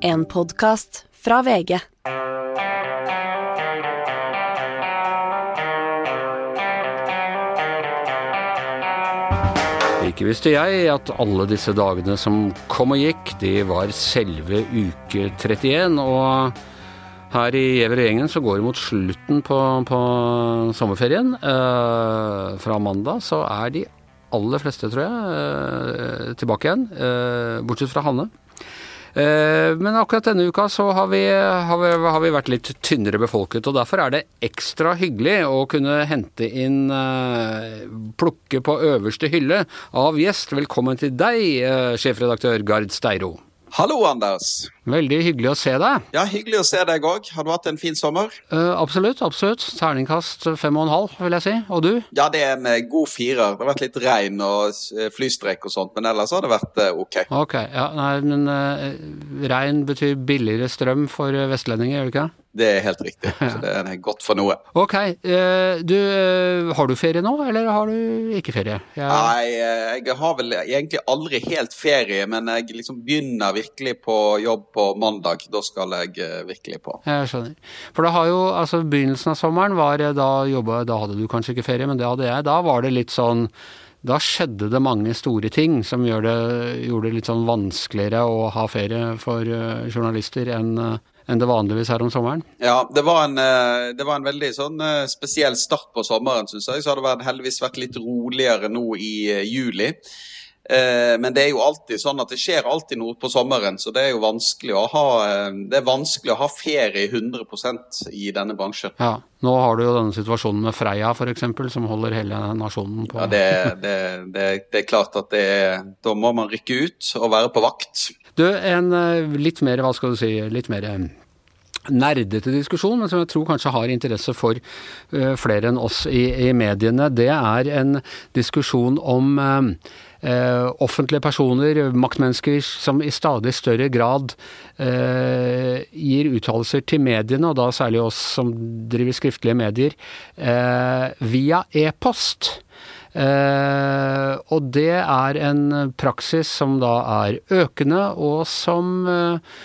En podkast fra VG. Ikke visste jeg at alle disse dagene som kom og gikk, de var selve uke 31. Og her i Gjever og gjengen så går det mot slutten på, på sommerferien. Eh, fra mandag så er de aller fleste, tror jeg, eh, tilbake igjen. Eh, bortsett fra Hanne. Eh, Men akkurat denne uka så har vi, har, vi, har vi vært litt tynnere befolket, og derfor er det ekstra hyggelig å kunne hente inn eh, Plukke på øverste hylle av gjest. Velkommen til deg, eh, sjefredaktør Gard Steiro. Hallo, Anders. Veldig hyggelig å se deg. Ja, Hyggelig å se deg òg. Har du hatt en fin sommer? Uh, absolutt, absolutt. Terningkast fem og en halv, vil jeg si. Og du? Ja, det er en eh, god firer. Det har vært litt regn og flystrek og sånt, men ellers har det vært eh, ok. Ok, ja, nei, men uh, regn betyr billigere strøm for eh, vestlendinger, gjør det ikke? Det er helt riktig. Så det er godt for noe. Ok, eh, du, eh, har du ferie nå, eller har du ikke ferie? Jeg, Nei, eh, jeg har vel egentlig aldri helt ferie, men jeg liksom begynner virkelig på jobb på mandag. Da skal jeg virkelig på. jeg skjønner. For det har jo, altså begynnelsen av sommeren var da jobba, da hadde du kanskje ikke ferie, men det hadde jeg. Da var det litt sånn da skjedde det mange store ting som gjør det, gjorde det litt sånn vanskeligere å ha ferie for journalister enn enn det vanligvis er om sommeren. Ja, det var en, eh, det var en veldig sånn eh, spesiell start på sommeren, syns jeg. Så har det vært, heldigvis vært litt roligere nå i eh, juli. Men det er jo alltid sånn at det skjer alltid noe på sommeren, så det er jo vanskelig å ha, det er vanskelig å ha ferie 100% i denne bransjen. Ja, Nå har du jo denne situasjonen med Freia f.eks., som holder hele nasjonen på Ja, det, det, det, det er klart at det da må man rykke ut og være på vakt. Du, en litt mer, hva skal du si, litt mer nerdete diskusjon, men som jeg tror kanskje har interesse for eh, flere enn oss i, i mediene. Det er en diskusjon om eh, offentlige personer, maktmennesker, som i stadig større grad eh, gir uttalelser til mediene, og da særlig oss som driver skriftlige medier, eh, via e-post. Eh, og det er en praksis som da er økende, og som eh,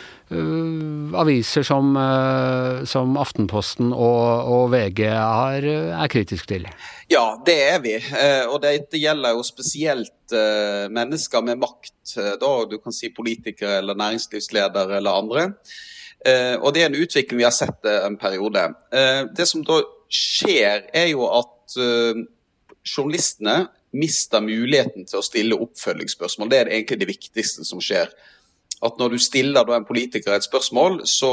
aviser som, eh, som Aftenposten og, og VG er, er kritisk til. Ja, det er vi. Eh, Og dette gjelder jo spesielt eh, mennesker med makt. eh, Da du kan si politikere eller næringslivsledere eller andre. Eh, Og det er en utvikling vi har sett eh, en periode. Eh, Det som da skjer, er jo at eh, journalistene mister muligheten til å stille oppfølgingsspørsmål. Det er egentlig det viktigste som skjer. At når du stiller en politiker et spørsmål, så,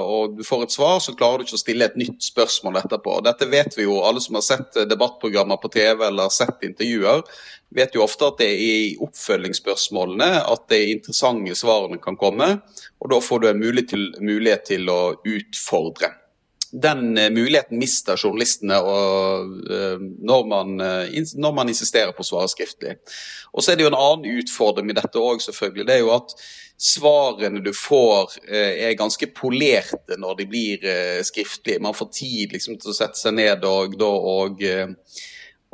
og du får et svar, så klarer du ikke å stille et nytt spørsmål etterpå. Dette vet vi jo, alle som har sett debattprogrammer på TV eller sett intervjuer, vet jo ofte at det er i oppfølgingsspørsmålene at de interessante svarene kan komme. Og da får du en mulighet til, mulighet til å utfordre den eh, muligheten mister journalistene eh, når, man, eh, når man insisterer på å svare skriftlig. Og så er det jo en annen utfordring med dette òg, selvfølgelig. Det er jo at svarene du får eh, er ganske polerte når de blir eh, skriftlige. Man får tid liksom, til å sette seg ned og, og, eh,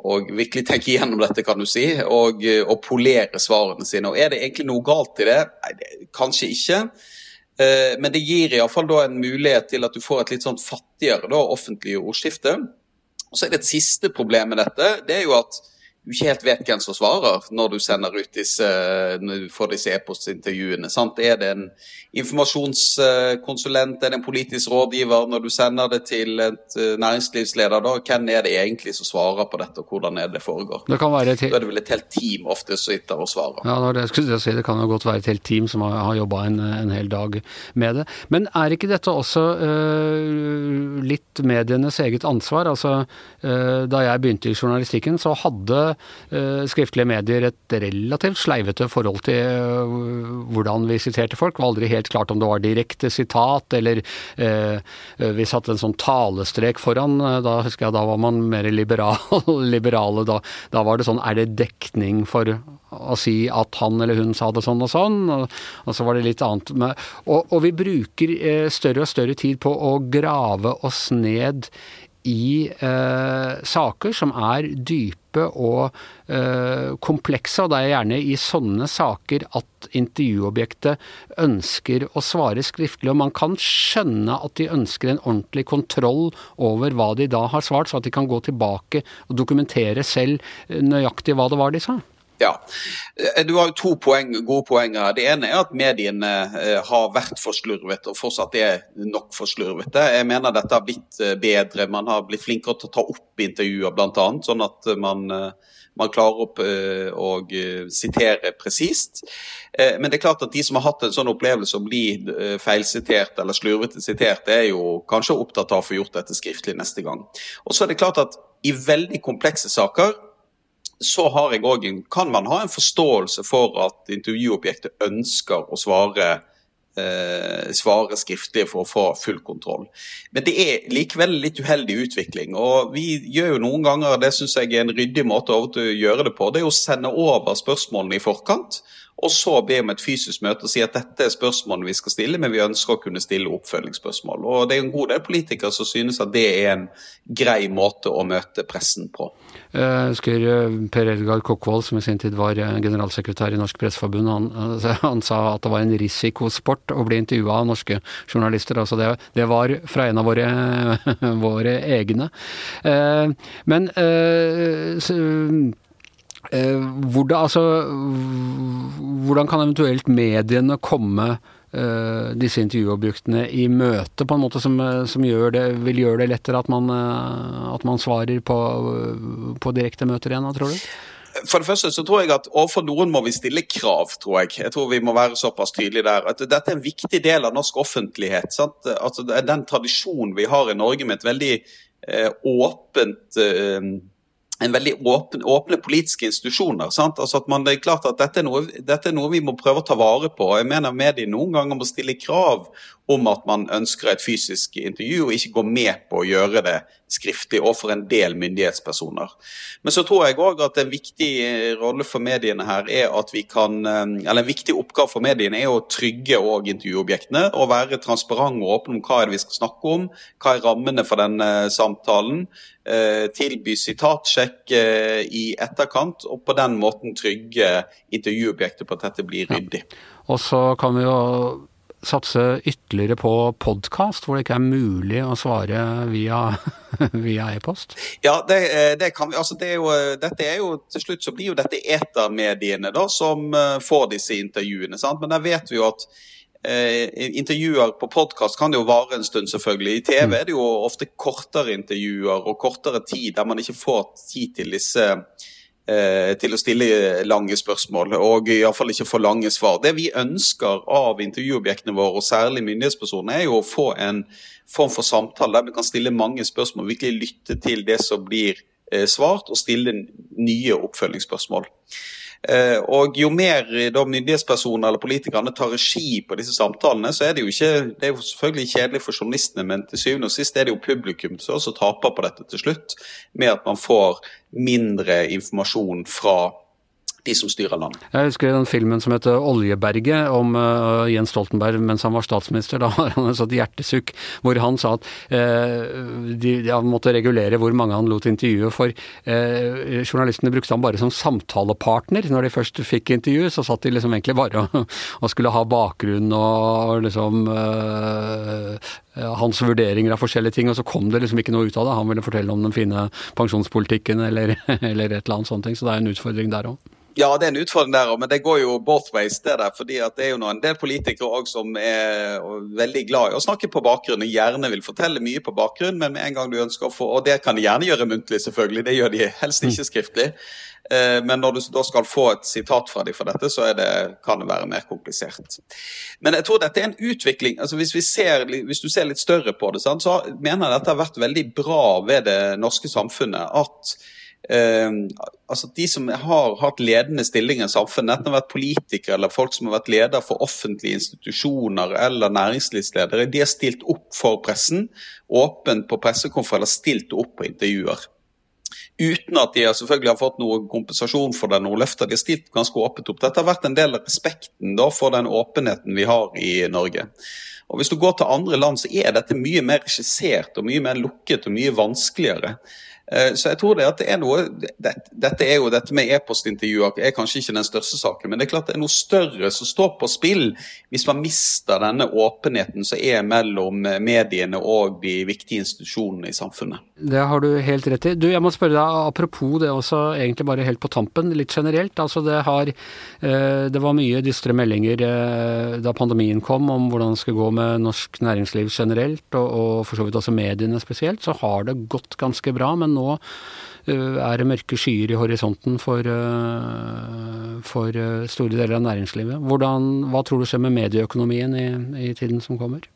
og virkelig tenke igjennom dette, kan du si, og, og polere svarene sine. Og Er det egentlig noe galt i det? Nei, kanskje ikke. Men det gir iallfall da en mulighet til at du får et litt sånn fattigere da, offentlig ordskifte. Og så er det et siste problem med dette. Det er jo at du ikke helt vet hvem som svarer når du sender ut disse, når du får disse e-postintervjuene. sant? Er det en informasjonskonsulent, er det en politisk rådgiver? Når du sender det til et eh, næringslivsleder, da, hvem er det egentlig som svarer på dette, og hvordan er det foregår? Det kan være et Da er det vel et helt team ofte som sitter og svarer. Ja, det si. Det kan jo godt være et helt team som har, har jobba en, en hel dag med det. Men er ikke dette også øh, litt medienes eget ansvar? Altså, øh, da jeg begynte i journalistikken, så hadde skriftlige medier et relativt sleivete forhold til øh, hvordan vi siterte folk. Det var aldri helt klart om det var direkte sitat, eller øh, vi satte en sånn talestrek foran. Da husker jeg da var man mer liberal, liberale. Da, da var det sånn Er det dekning for å si at han eller hun sa det sånn og sånn, og, og så var det litt annet. med- Og, og vi bruker eh, større og større tid på å grave oss ned i eh, saker som er dype dype og uh, komplekse, og det er gjerne i sånne saker at intervjuobjektet ønsker å svare skriftlig. Og man kan skjønne at de ønsker en ordentlig kontroll over hva de da har svart, så at de kan gå tilbake og dokumentere selv nøyaktig hva det var de sa. Ja, Du har jo to poeng, gode poenger. Det ene er at mediene har vært for slurvete, og fortsatt er nok for slurvete. Jeg mener dette har blitt bedre. Man har blitt flinkere til å ta opp intervjuer, bl.a. Sånn at man man klarer opp, eh, å eh, sitere presist. Eh, men det er klart at de som har hatt en sånn opplevelse å bli feilsitert eller slurvete sitert, er jo kanskje opptatt av å få gjort dette skriftlig neste gang. Og så er det klart at i veldig komplekse saker så også, kan man ha en forståelse for at intervjuobjektet ønsker å svare eh, svare skriftlig for å få full kontroll. Men det er likevel litt uheldig utvikling. og Vi gjør jo noen ganger, det syns jeg er en ryddig måte å gjøre det på, det er å sende over spørsmålene i forkant og så be om et fysisk møte og si at dette er spørsmålene vi skal stille, men vi ønsker å kunne stille oppfølgingsspørsmål. Og Det er en god del politikere som synes at det er en grei måte å møte pressen på. Jeg eh, husker eh, Per Edgar Kokkvold, som i sin tid var eh, generalsekretær i Norsk Presseforbund, han, han, sa at det var en risikosport å bli intervjua av norske journalister. Altså det, det, var fra en av våre, våre egne. Men hvordan, altså, hvordan kan eventuelt mediene komme uh, disse intervjuobjektene i møte på en måte som, eh, som det, vil gjøre det lettere at man, at man svarer på, på direkte møter igjen, tror du? For det første så tror jeg at overfor noen må vi stille krav, tror jeg. Jeg tror vi må være såpass tydelige der. At dette er en viktig del av norsk offentlighet. Sant? Altså, den tradisjonen vi har i Norge med et veldig eh, åpent eh, en veldig åpne, åpne politiske institusjoner. Altså at man, det er klart at dette er, noe, dette er, noe, vi må prøve å ta vare på. Jeg mener Mediene noen ganger må stille krav om at man ønsker et fysisk intervju, og ikke går med på å gjøre det skriftlig overfor en del myndighetspersoner. Men så tror jeg òg at en viktig rolle for mediene her er at vi kan eh, Eller en viktig oppgave for mediene er å trygge òg intervjuobjektene og være transparente og åpne om hva er det vi skal snakke om, hva er rammene for denne samtalen. Eh, tilby sitatsjekk eh, i etterkant, og på den måten trygge intervjuobjektet på at dette blir ryddig. Og så kan vi jo satse ytterligere på podkast, hvor det ikke er mulig å svare via, via e-post? Ja, det, eh, det, kan vi. Altså, det er jo, dette er jo, til slutt så blir jo dette etermediene da, som eh, får disse intervjuene. Sant? Men der vet vi jo at eh, intervjuer på podkast kan jo vare en stund, selvfølgelig. I TV mm. er det jo ofte kortere intervjuer og kortere tid, der man ikke får tid til disse Eh, til å stille lange spørsmål, og iallfall ikke få lange svar. Det vi ønsker av intervjuobjektene våre, og særlig myndighetspersoner, er jo å få en form for samtale der vi kan stille mange spørsmål, virkelig lytte til det som blir eh, svart, og stille nye oppfølgingsspørsmål. Eh, og jo mer da myndighetspersoner eller politikerne tar regi på disse samtalene, så er det jo ikke Det er jo selvfølgelig kjedelig for journalistene, men til syvende og sist er det jo publikum som også taper på dette til slutt, med at man får mindre informasjon fra de som styrer landet. Jeg husker den filmen som heter 'Oljeberget', om uh, Jens Stoltenberg mens han var statsminister. Da har han et sånt hjertesukk hvor han sa at uh, de, de, måtte regulere hvor mange han lot intervjue. For uh, journalistene brukte han bare som samtalepartner. Når de først fikk intervju, så satt de liksom egentlig bare og, og skulle ha bakgrunn og liksom hans vurderinger av forskjellige ting, og så kom det liksom ikke noe ut av det. Han ville fortelle om den fine pensjonspolitikken eller, eller et eller annet sånt. Så det er en utfordring der òg. Ja, det er en utfordring der òg, men det går jo both ways. Det der, fordi det er jo en del politikere også som er veldig glad i å snakke på bakgrunn og gjerne vil fortelle mye på bakgrunn, men med en gang du ønsker å få Og det kan de gjerne gjøre muntlig, selvfølgelig, det gjør de helst ikke mm. skriftlig. Eh, men når du da skal få et sitat fra dem for dette, så det, kan det være mer komplisert. Men jeg tror dette er en utvikling. altså Hvis, ser, hvis du ser litt større på det, så mener jeg dette har vært veldig bra ved det norske samfunnet. at altså De som har hatt ledende stillinger i samfunnet, enten har vært politikere eller folk som har vært leder for offentlige institusjoner eller næringslivsledere, de har stilt opp for pressen, åpent på pressekonferanser, stilt opp på intervjuer. Uten at de selvfølgelig har fått noe kompensasjon for det, noe løfter. De har stilt ganske åpent opp. Dette har vært en del av respekten da, for den åpenheten vi har i Norge. Og Hvis du går til andre land, så er dette mye mer regissert og mye mer lukket og mye vanskeligere. Eh, så jeg tror det at det er noe Dette, er jo dette med e-postintervjuer er kanskje ikke den største saken, men det er klart det er noe større som står på spill hvis man mister denne åpenheten som er mellom mediene og de viktige institusjonene i samfunnet. Det har du helt rett i. Du, jeg må spørre deg, apropos det også, egentlig bare helt på tampen, litt generelt. Altså det har eh, Det var mye dystre meldinger eh, da pandemien kom om hvordan det skulle gå med norsk næringsliv generelt, og, og for så vidt også mediene spesielt. Så har det gått ganske bra. men nå er det mørke skyer i horisonten for, for store deler av næringslivet. Hvordan, hva tror du skjer med medieøkonomien i, i tiden som kommer?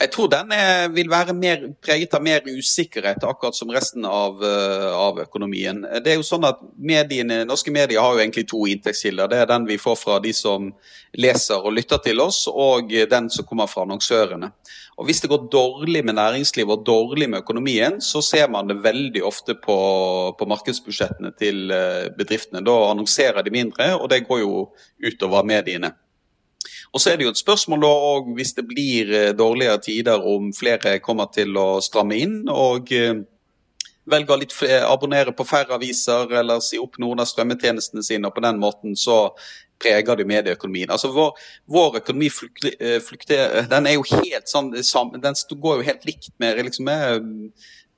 Jeg tror den er, vil være mer, preget av mer usikkerhet, akkurat som resten av, av, økonomien. Det er jo sånn at mediene, Norske medier har jo egentlig to inntektskilder. Det er den vi får fra de som leser og lytter til oss, og den som kommer fra annonsørene. Og Hvis det går dårlig med næringslivet og dårlig med økonomien, så ser man det veldig ofte på, på markedsbudsjettene til eh, bedriftene. Da annonserer de mindre, og det går jo utover mediene. Og Så er det jo et spørsmål da, hvis det blir eh, dårligere tider, om flere kommer til å stramme inn og velger velge å abonnere på færre aviser eller si opp noen av strømmetjenestene sine. og På den måten så preger det medieøkonomien. Altså vår, vår økonomi eh, flukter, den er jo helt sånn, den går jo helt likt med, liksom, med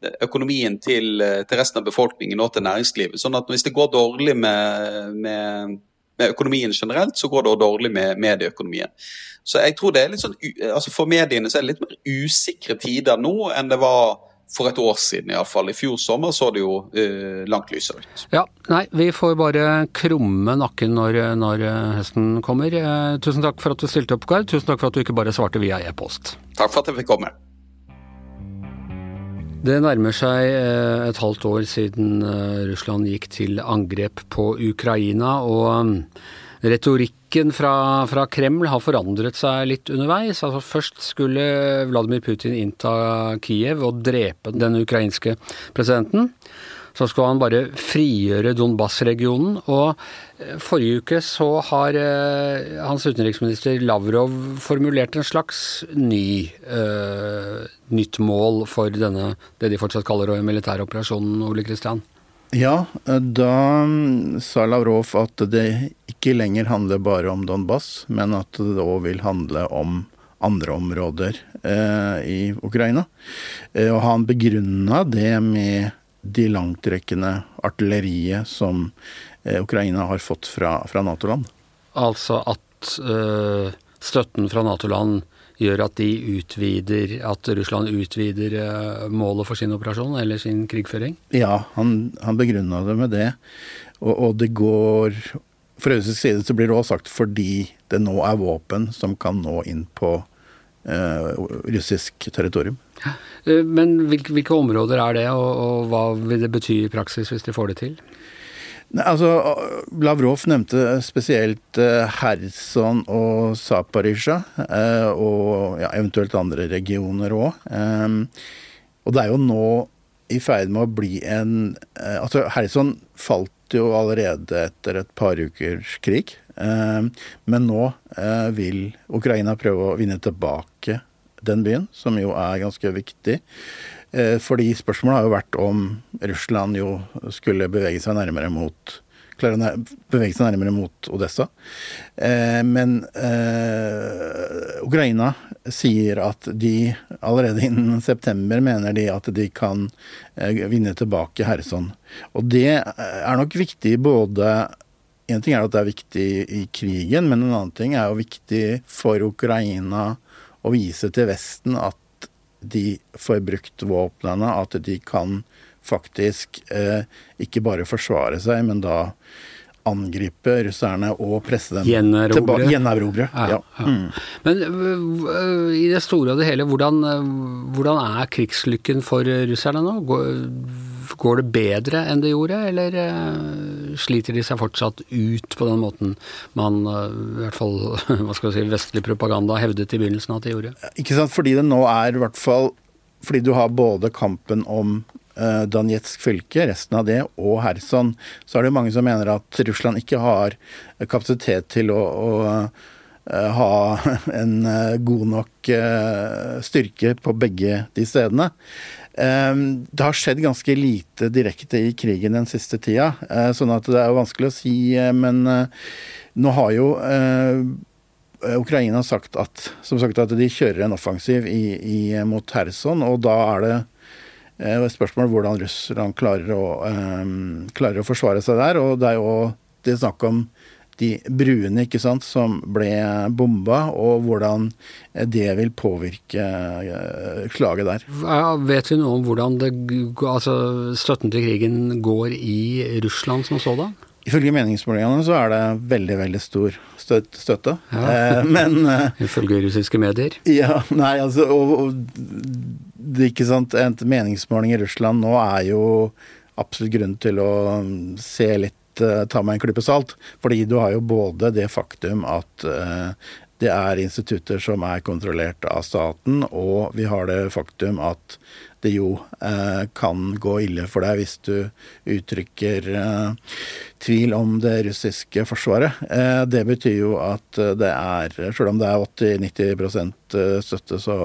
eh, økonomien til, eh, til, resten av befolkningen og til næringslivet. Sånn at hvis det går dårlig med, med, med økonomien generelt, så går det også dårlig med medieøkonomien. Så jeg tror det er litt sånn, altså For mediene så er det litt mer usikre tider nå enn det var for et år siden iallfall. I fjor sommer så det jo eh, langt lysere ut. Ja, nei, vi får bare krumme nakken når, når høsten kommer. Eh, tusen takk for at du stilte opp, Gard. Tusen takk for at du ikke bare svarte via e-post. Takk for at jeg fikk komme. Det nærmer seg eh, et halvt år siden Russland gikk til angrep på Ukraina. og retorikken fra, fra, Kreml har forandret seg litt underveis. Altså Først skulle Vladimir Putin innta Kiev og drepe den ukrainske presidenten. Så skulle han bare frigjøre Donbas-regionen. Og forrige uke så har eh, hans utenriksminister Lavrov formulert en slags ny, eh, nytt mål for denne, det de fortsatt kaller militæroperasjonen, Ole Kristian. Ja, da sa Lavrov at det ikke lenger handler bare om Donbas, men at det òg vil handle om andre områder eh, i Ukraina. Eh, og han begrunna det med de langtrekkende artilleriet som eh, Ukraina har fått fra, fra Nato-land. Altså at eh, støtten fra Nato-land gjør at de utvider, at Russland utvider eh, målet for sin operasjon eller sin krigføring? Ja, han, han begrunna det med det. Og, og det går Fra russisk side så blir det også sagt fordi det nå er våpen som kan nå inn på eh, russisk territorium. Eh, men hvilke, hvilke, områder er det, og, og hva vil det bety i praksis hvis de får det til? Altså, Lavrov nevnte spesielt uh, Kherson og Zaporizjzja, uh, og ja, eventuelt andre regioner òg. Um, og det er jo nå i ferd med å bli en uh, Altså, Kherson falt jo allerede etter et par ukers krig. Um, men nå vil Ukraina prøve å vinne tilbake den byen, som jo er ganske viktig. Eh, fordi spørsmålet har jo vært om Russland jo skulle bevege seg nærmere mot klare å bevege seg nærmere mot Odessa. Eh, men eh, Ukraina sier at de allerede innen september mener de at de kan vinne tilbake Kherson. Og det er nok viktig både En ting er at det er viktig i krigen, men en annen ting er jo viktig for Ukraina å vise til Vesten at de får brukt våpnene, at de kan faktisk eh, ikke bare forsvare seg, men da angripe russerne og presse dem tilbake. Gjenerobre. Ja, ja. Mm. Men øh, i det store og det hele, hvordan, hvordan er krigslykken for russerne nå? Går, går, det bedre enn det gjorde, eller sliter de seg fortsatt ut på den måten man, uh, i hvert fall hva skal vi si, vestlig propaganda hevdet i begynnelsen at de gjorde? Ikke sant, fordi det nå er i hvert fall fordi du har både kampen om uh, Danetsk fylke, resten av det, og Kherson, så er det mange som mener at Russland ikke har kapasitet til å, å ha en god nok styrke på begge de stedene. Det har skjedd ganske lite direkte i krigen den siste tida, sånn at det er vanskelig å si. Men nå har jo Ukraina sagt at, som sagt at de kjører en offensiv i, i, mot Kherson, og da er det et spørsmål hvordan Russland klarer å, um, klarer å forsvare seg der. Og det er jo det snakk om de bruene ikke sant, som ble bomba, og hvordan det vil påvirke klaget slaget der. Vet vi noe om hvordan det, altså, støtten til krigen går i Russland som sådan? Ifølge meningsmålingene så er det veldig, veldig stor støtte. Ja. Eh, men eh, Ifølge russiske medier? Ja, nei, altså og, og, det, ikke sant, En meningsmåling i Russland nå er jo absolutt grunn til å se litt ta meg en klype salt. Fordi du har jo både det faktum at uh, det er institutter som er kontrollert av staten, og vi har det faktum at det jo eh, kan gå ille for deg hvis du uttrykker eh, tvil om det russiske forsvaret. Eh, det betyr jo at det er, selv om det er 80-90% støtte, så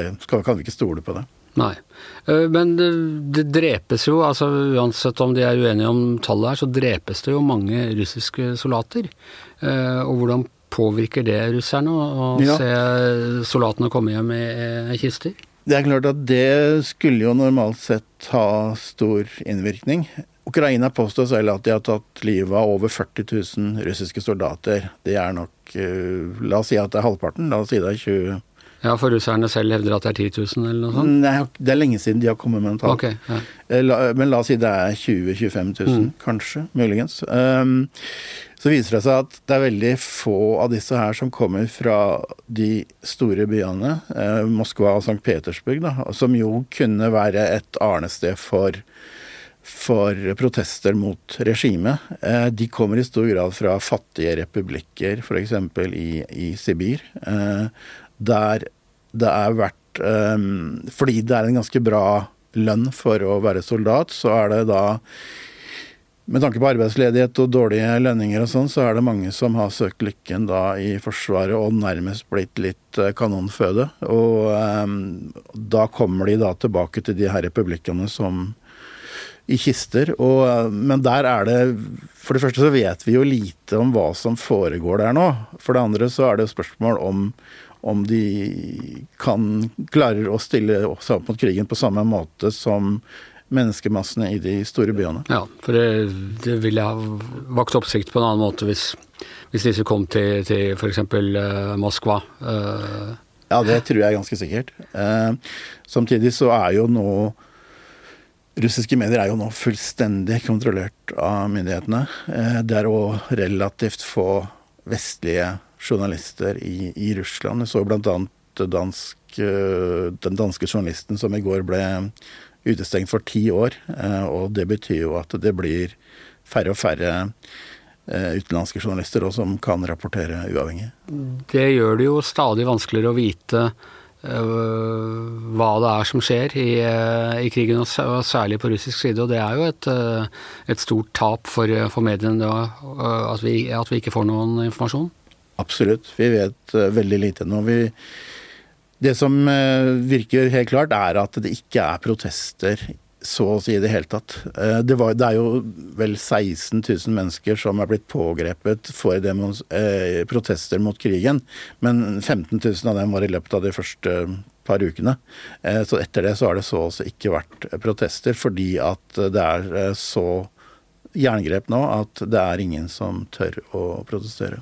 det, kan vi ikke stole på det. Nei. Eh, men det, det, drepes jo, altså uansett om de er uenige om tallet her, så drepes det jo mange russiske soldater. Eh, og hvordan påvirker det russerne å ja. se soldatene komme hjem i kister? Det er klart at det skulle jo normalt sett ha stor innvirkning. Ukraina påstår selv at de har tatt livet av over 40 000 russiske soldater. Det er nok eh, La oss si at det er halvparten. La oss si det er 20 ja, for russerne selv hevder at det er 10 000 eller noe sånt? Nei, det er lenge siden de har kommet med en tall. Okay, ja. Eh, men la oss si det er 20 000-25 000, mm. kanskje. Muligens. Um, så viser det seg at det er veldig få av disse her som kommer fra de store byene, eh, Moskva og St. Petersburg, da, som jo kunne være et arnested for, for protester mot regimet. Eh, de kommer i stor grad fra fattige republikker, f.eks. I, i Sibir. Eh, der det er verdt um, Fordi det er en ganske bra lønn for å være soldat, så er det da med tanke på arbeidsledighet og dårlige lønninger og sånn, så er det mange som har søkt lykken da i Forsvaret og nærmest blitt litt uh, kanonføde. Og um, da kommer de da tilbake til de her republikkene som i kister. Og, uh, men der er det For det første så vet vi jo lite om hva som foregår der nå. For det andre så er det spørsmål om om de kan klarer å stille seg opp mot krigen på samme måte som menneskemassene i de store byene. Ja, for det, det ville ha vakt oppsikt på en annen måte hvis, hvis disse kom til, til f.eks. Uh, Moskva. Uh. Ja, det tror jeg er ganske sikkert. Uh, samtidig så er jo nå Russiske medier er jo nå fullstendig kontrollert av myndighetene. Det er òg relativt få vestlige journalister i, i Russland. Jeg så bl.a. Dansk, eh, den danske journalisten som i går ble utestengt for ti år. Eh, og det betyr jo at det blir færre og færre eh, utenlandske journalister også, som kan rapportere uavhengig. Det gjør det jo stadig vanskeligere å vite hva det er som skjer i, i, krigen, og særlig på russisk side. Og det er jo et, et stort tap for, for mediene at, vi, at vi ikke får noen informasjon. Absolutt. Vi vet uh, veldig lite nå. Vi, det som uh, virker helt klart, er at det ikke er protester så å si i det hele tatt. Uh, det, var, det, er jo vel 16 000 mennesker som er blitt pågrepet for protester mot krigen. Men 15 000 av dem var i løpet av de første par ukene. Så etter det så har det så å si ikke vært protester, fordi at det er så jerngrep nå at det er ingen som tør å protestere.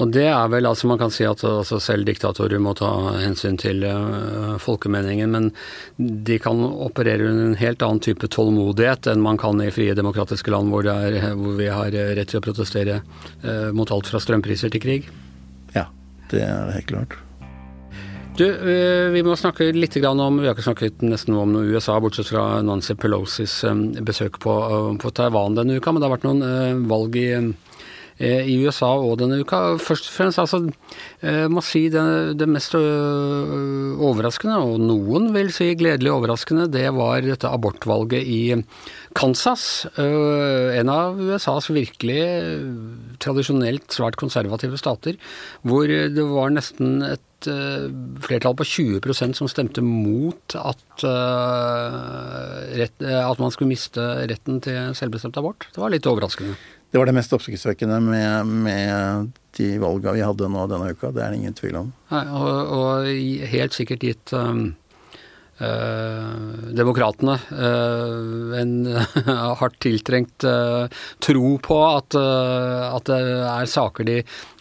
Og det er vel altså man kan si at altså selv diktatorer må ta hensyn til uh, folkemeningen, men de kan operere under en helt annen type tålmodighet enn man kan i frie demokratiske land hvor, er, hvor vi har rett til å protestere uh, mot alt fra strømpriser til krig. Ja, det er helt klart. Du, vi må snakke litt om Vi har ikke snakket nesten om noe USA, bortsett fra Nancy Pelosis besøk på, på Taiwan denne uka, men det har vært noen valg i Eh, i USA og denne uka. Først og fremst, altså, jeg må si det, det mest øh, overraskende, og noen vil si gledelig overraskende, det var dette abortvalget i Kansas. En av USAs virkelig tradisjonelt svært konservative stater, hvor det var nesten et flertall på 20% som stemte mot at, at man skulle miste retten til selvbestemt abort. Det var litt overraskende. Det var det mest oppsiktsvekkende med, med, de valga vi hadde nå denne uka. Det er det ingen tvil om. Nei, og, og helt sikkert gitt um, Uh, demokratene uh, en hardt tiltrengt uh, tro på at, at, det er saker de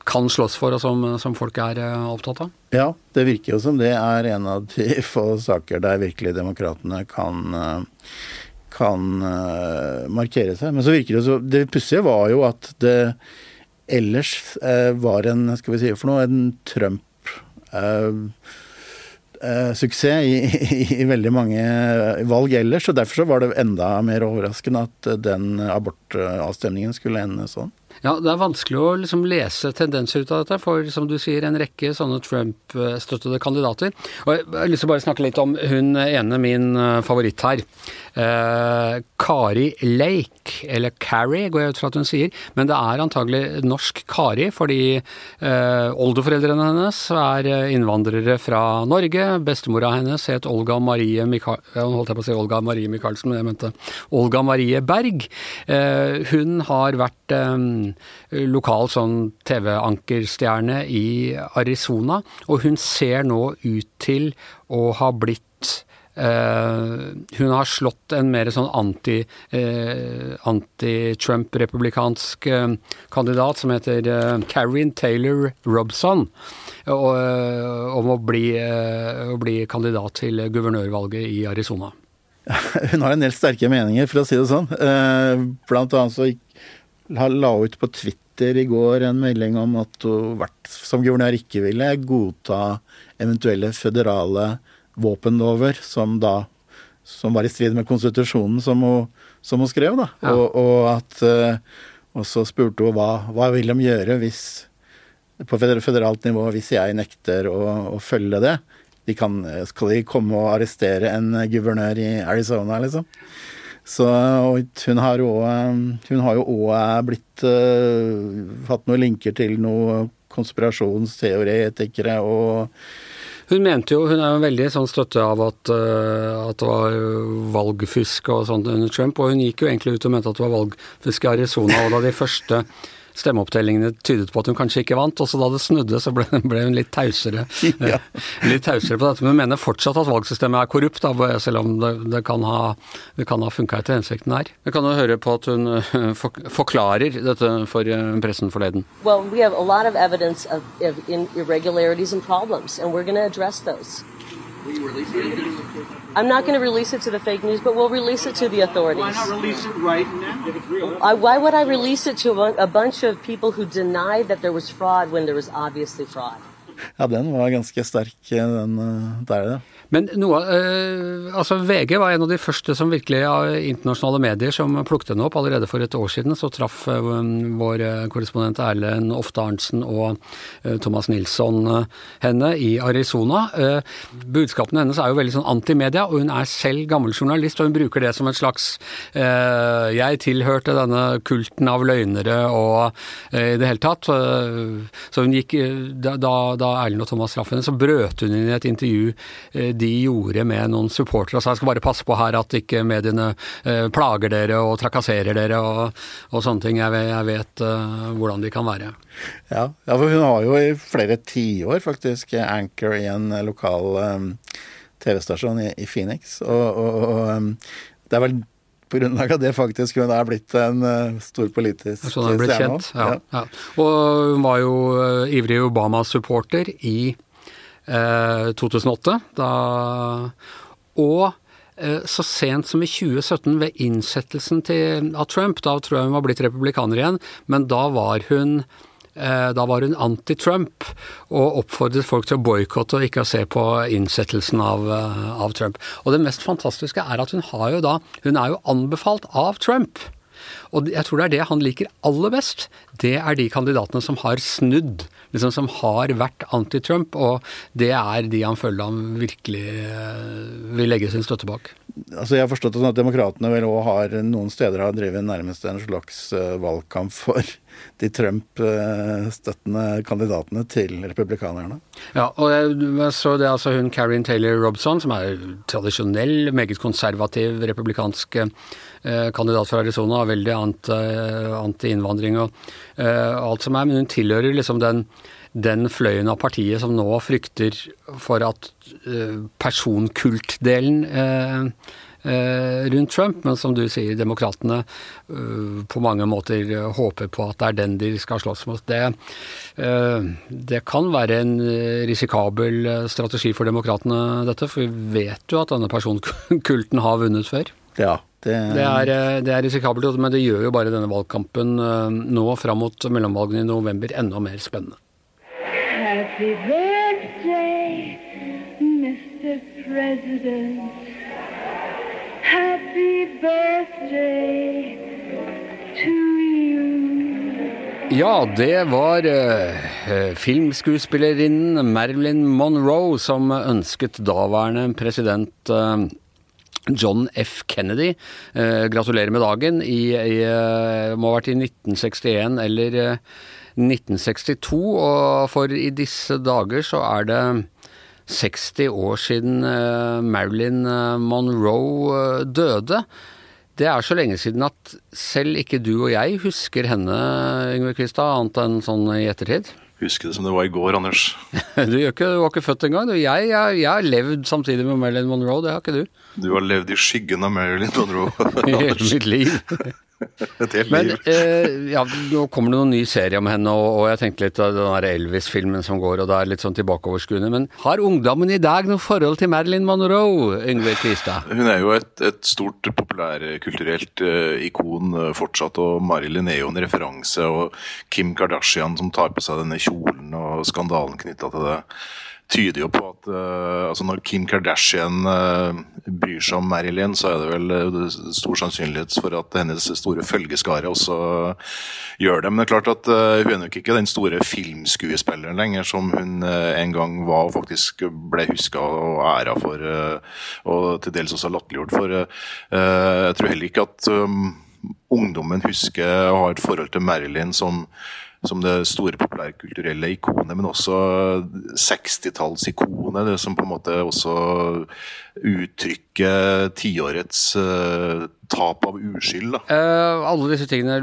kan slåss for, og som, som, folk er opptatt av? Ja, det virker jo som det er en av de få saker der virkelig demokratene kan, kan markere seg. Men så virker det så Det pussige var jo at det ellers var en, skal vi si for noe, en Trump eh, suksess i, i, i, veldig mange valg ellers. og Derfor så var det enda mer overraskende at den abortavstemningen skulle ende sånn. Ja, Det er vanskelig å liksom lese tendenser ut av dette, for som du sier, en rekke sånne Trump-støttede kandidater. Og Jeg har lyst til å bare snakke litt om hun ene, min eh, favoritt her. Eh, Kari Lake, eller Carrie går jeg ut fra at hun sier, men det er antagelig norsk Kari, fordi eh, oldeforeldrene hennes er eh, innvandrere fra Norge. Bestemora hennes het Olga Marie Michael, holdt jeg på å si Olga Marie Michaelsen, men jeg mente Olga Marie Berg. Eh, hun har vært eh, lokal sånn TV-ankerstjerne i Arizona, og hun ser nå ut til å ha blitt Uh, hun har slått en mer sånn anti, uh, anti-Trump-republikansk uh, kandidat som heter uh, Karin Taylor Robson, om å bli, å bli kandidat til guvernørvalget i Arizona. Hun har en del sterke meninger, for å si det sånn. Blant annet så la ut på Twitter i går en melding om at hun som guvernør ikke ville godta eventuelle føderale våpenlover som da som var i strid med konstitusjonen som hun, som hun skrev. da. Ja. Og, og, at eh, og så spurte hun hva, hva vil de gjøre hvis, på føderalt nivå hvis jeg nekter å, å følge det. De kan, skal de komme og arrestere en guvernør i Arizona, liksom? Så hun har, også, hun har jo òg blitt uh, hatt noen linker til noen konspirasjonsteoretikere og hun mente jo, hun er jo veldig sånn støtte av at, uh, at det var valgfusk og sånt under Trump, og hun gikk jo egentlig ut og mente at det var valgfusk i Arizona. Og da de første stemmeopptellingene tydet på at hun kanskje ikke vant. Og så da det snudde, så ble, ble hun litt tausere, ja. litt tausere på dette. Men hun mener fortsatt at valgsystemet er korrupt, da, selv om det, det kan ha, det ha funka etter hensikten her. Vi kan jo høre på at hun uh, forklarer dette for uh, pressen forleden. Well, we have a lot of evidence of, of irregularities and problems, and we're going to address those. I'm not going to release it to the fake news, but we'll release it to the authorities. Why not release it right now? I, why would I release it to a, a bunch of people who denied that there was fraud when there was obviously fraud? Ja, den var ganske sterk, den eh, der, ja. Men noe eh, Altså, VG var en av de første som virkelig av internasjonale medier som plukket den opp. Allerede for et år siden så traff eh, vår korrespondent Erlend Ofte Arntzen og Thomas Nilsson henne i Arizona. Budskapene hennes er jo veldig sånn antimedia, og hun er selv gammel journalist, og hun bruker det som et slags Jeg tilhørte denne kulten av løgnere og i det hele tatt. Så hun gikk Da, da Erlend og Thomas traff så brøt hun inn i et intervju eh, de gjorde med noen supportere og sa jeg skal bare passe på her at ikke mediene eh, plager dere og trakasserer dere og, og sånne ting. Jeg, jeg vet uh, hvordan de kan være. Ja, ja, for hun har jo i flere tiår faktisk anchor i en lokal um, TV-stasjon i, i, Phoenix. Og, og, og um, det er vel på grunnlag av det faktisk hun er blitt en uh, stor politisk sånn er blitt kjent, ja, ja. Og hun var jo uh, ivrig Obama-supporter i eh, 2008, da Og så sent som i 2017, ved innsettelsen til, av Trump, da tror jeg hun var blitt republikaner igjen, men da var hun Eh, da var hun anti-Trump og oppfordret folk til å boikotte og ikke se på innsettelsen av, eh, av, Trump. Og det mest fantastiske er at hun har jo da Hun er jo anbefalt av Trump. Og jeg tror det er det han liker aller best. Det er de kandidatene som har snudd, liksom som har vært anti-Trump. Og det er de han føler han virkelig eh, vil legge sin støtte bak. Altså Jeg har forstått at Demokratene vel òg har noen steder har drevet nærmest en slags valgkamp for de Trump-støttende kandidatene til republikanerne. Ja, og jeg så det er altså hun Karin Taylor Robson, som er tradisjonell, meget konservativ republikansk eh, kandidat fra Arizona, og veldig anti-innvandring og eh, alt som er, men hun tilhører liksom den den fløyen av partiet som nå frykter for at personkultdelen Eh, rundt Trump, men som du sier, demokratene eh, på mange måter håper på at det er den de skal slåss mot. Det, eh, det kan være en risikabel strategi for demokratene, dette, for vi vet jo at denne personkulten har vunnet før. Ja, det... Det, er, det er risikabelt, men det gjør jo bare denne valgkampen nå fram mot mellomvalgene i november enda mer spennende. Happy birthday, Mr. President. Happy birthday to you. Ja, det var uh, filmskuespillerinnen Marilyn Monroe som ønsket daværende president uh, John F. Kennedy. Uh, gratulerer med dagen. I, i må ha vært i 1961 eller 1962, og for i disse dager så er det 60 år siden eh, Marilyn eh, Monroe eh, døde. Det er så lenge siden at selv ikke du og jeg husker henne, Yngve Kvistad, annet enn sånn i ettertid. Husker det som det var i går, Anders. du, ikke, du var ikke født engang. Jeg, jeg, jeg har levd samtidig med Marilyn Monroe, det har ikke du. Du har levd i skyggen av Marilyn Monroe. Hele mitt liv. Et helt Men liv. eh, ja, nå kommer det noen ny serie om henne, og, og jeg tenkte litt av den Elvis-filmen som går, og det er litt sånn tilbakeoverskuende. Men har ungdommen i dag noe forhold til Marilyn Monroe, Yngve Kvistad? Hun er jo et, et stort populærkulturelt uh, ikon uh, fortsatt, og Marilyn er jo en referanse. Og Kim Kardashian som tar på seg denne kjolen og skandalen knytta til det tyder jo på at uh, altså når Kim Kardashian uh, bryr seg om Marilyn, så er det vel uh, stor sannsynlighet for at hennes store følgeskare også gjør det. Men det er klart at hun er nok ikke den store filmskuespilleren lenger som hun en gang var og faktisk ble huska og æra for, og til dels også latterliggjort for. jeg tror heller ikke at um, ungdommen husker og har et forhold til Marilyn som som det store populærkulturelle ikonet, men også 60-tallsikonet. Det som på en måte også uttrykker tiårets uh, tap av uskyld. Uh, alle disse tingene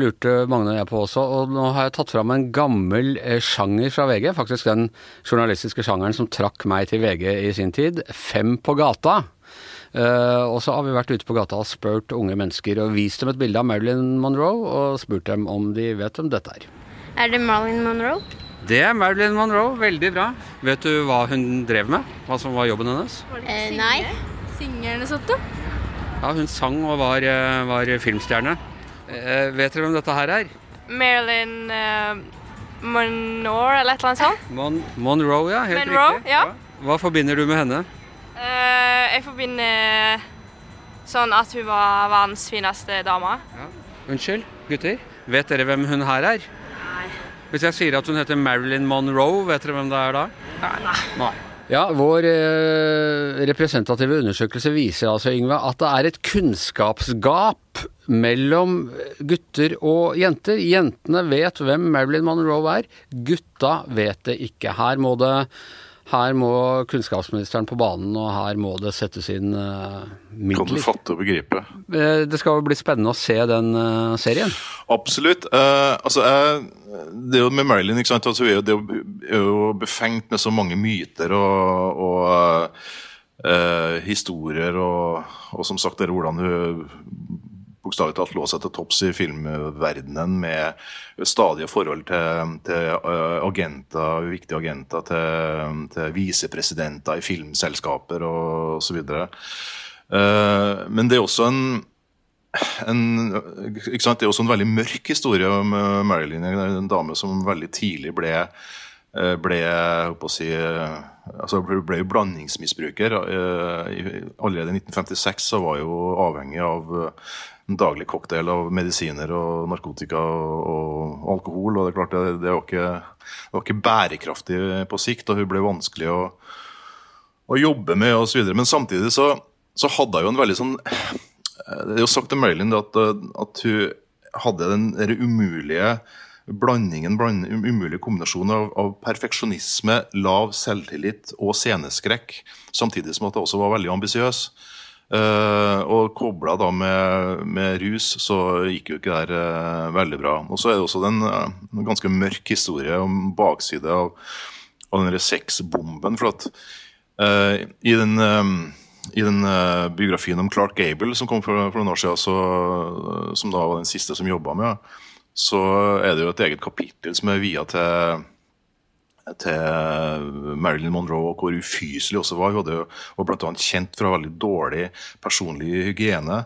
lurte Magne og jeg på også, og nå har jeg tatt fram en gammel uh, sjanger fra VG. Faktisk den journalistiske sjangeren som trakk meg til VG i sin tid. Fem på gata. Uh, og så har vi vært ute på gata og spurt unge mennesker og vist dem et bilde av Marilyn Monroe og spurt dem om de vet hvem dette er. Er det Marilyn Monroe? Det er Marilyn Monroe. Veldig bra. Vet du hva hun drev med? Hva som var jobben hennes? Eh, nei. Synge eller sånt? da? Ja, hun sang og var, eh, var filmstjerne. Eh, vet dere hvem dette her er? Marilyn uh, Monroe eller et eller annet sånt? Mon Monroe, ja. Helt Monroe, riktig. Ja. Hva forbinder du med henne? Uh, jeg forbinder sånn at hun var verdens fineste dame. Ja. Unnskyld, gutter. Vet dere hvem hun her er? Nei. Hvis jeg sier at hun heter Marilyn Monroe, vet dere hvem det er da? Nei. Nei. Ja, Vår eh, representative undersøkelse viser altså, Yngve, at det er et kunnskapsgap mellom gutter og jenter. Jentene vet hvem Marilyn Monroe er, gutta vet det ikke. Her må det her må kunnskapsministeren på banen, og her må det settes inn uh, midler. Kan du fatte og begripe? Uh, det skal jo bli spennende å se den uh, serien. Absolutt. altså, det er jo med Marilyn, ikke sant? Altså, det er jo befengt med så mange myter og, og historier, og, og, som sagt, det er hvordan hun bokstavelig talt lå seg til topps i filmverdenen med stadige forhold til, til eh, agenter, viktige agenter, til, til visepresidenter i filmselskaper og osv. Uh, men det er også en, en? Det er også en veldig mørk historie om Marilyn, en dame som veldig tidlig ble eh, ble, si, altså ble blandingsmisbruker. Allerede i 1956 så var jo avhengig av en daglig cocktail av medisiner og narkotika og, og alkohol. og Det er klart det, det, var ikke, det, var ikke, bærekraftig på sikt, og hun ble vanskelig å, å jobbe med osv. Men samtidig så, så, hadde hun jo en veldig sånn Det er jo sagt til Marilyn at, at hun hadde den der umulige blandingen, bland, umulig umulige kombinasjonen av, av, perfeksjonisme, lav selvtillit og sceneskrekk, samtidig som at hun også var veldig ambisiøs. Uh, og kobla da med, med, rus, så gikk jo ikke det uh, veldig bra. Og så er det også den uh, ganske mørk historie om bakside av, av den sexbomben. For at i den i den biografien om Clark Gable som kom for, for noen år siden, så, som da var den siste som jobba med, så er det jo et eget kapittel som er via til, til Marilyn Monroe, og hvor ufyselig også var. Hun hadde var annet kjent ha veldig dårlig personlig hygiene.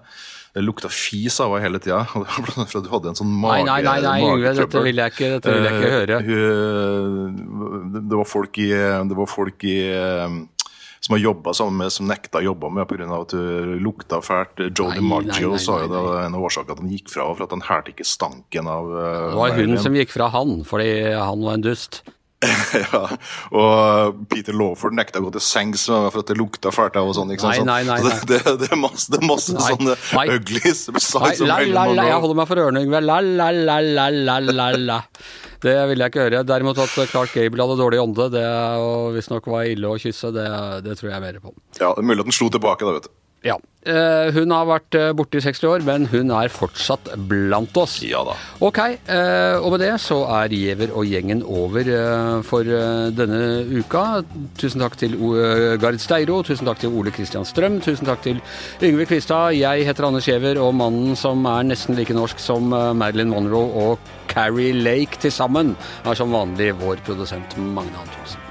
Det lukta fis av henne hele tida. For at du hadde en sånn mage... Nei, nei, nei, nei dette vil jeg ikke, dette vil jeg ikke høre. Uh, det var folk i, det var folk i som har jobba sammen med, som nekta å jobbe med pga. at hun lukta fælt. Joe DiMaggio sa jo det var en av årsakene at han gikk fra for at han hælte ikke stanken av uh, Det var hun som gikk fra han, fordi han var en dust. ja, og Peter Lawford nekta å gå til sengs for at det lukta fælt av og sånn. ikke sant? Nei, nei, nei, nei. Det, det, det, er masse, det er masse nei, sånne nei. Nei, la, la, la, jeg holder meg for ørene, Yngve. La, la, la, la, la, la, la. Det ville jeg ikke høre. Derimot at Clark Gable hadde dårlig ånde, det og visstnok var ille å kysse, det, det, tror jeg mer på. Ja, det er mulig at den slo tilbake, da, vet du. Ja. Uh, hun har vært eh, borte i 60 år, men hun er fortsatt blant oss. Ja da. Ok, uh, og med det så er Giæver og gjengen over for denne uka. Tusen takk til Gard Steiro, tusen takk til Ole Kristian Strøm, tusen takk til Yngve Kvistad. Jeg heter Anders Giæver, og mannen som er nesten like norsk som Marilyn Monroe og Carrie Lake til sammen, er som vanlig vår produsent Magne Antonsen.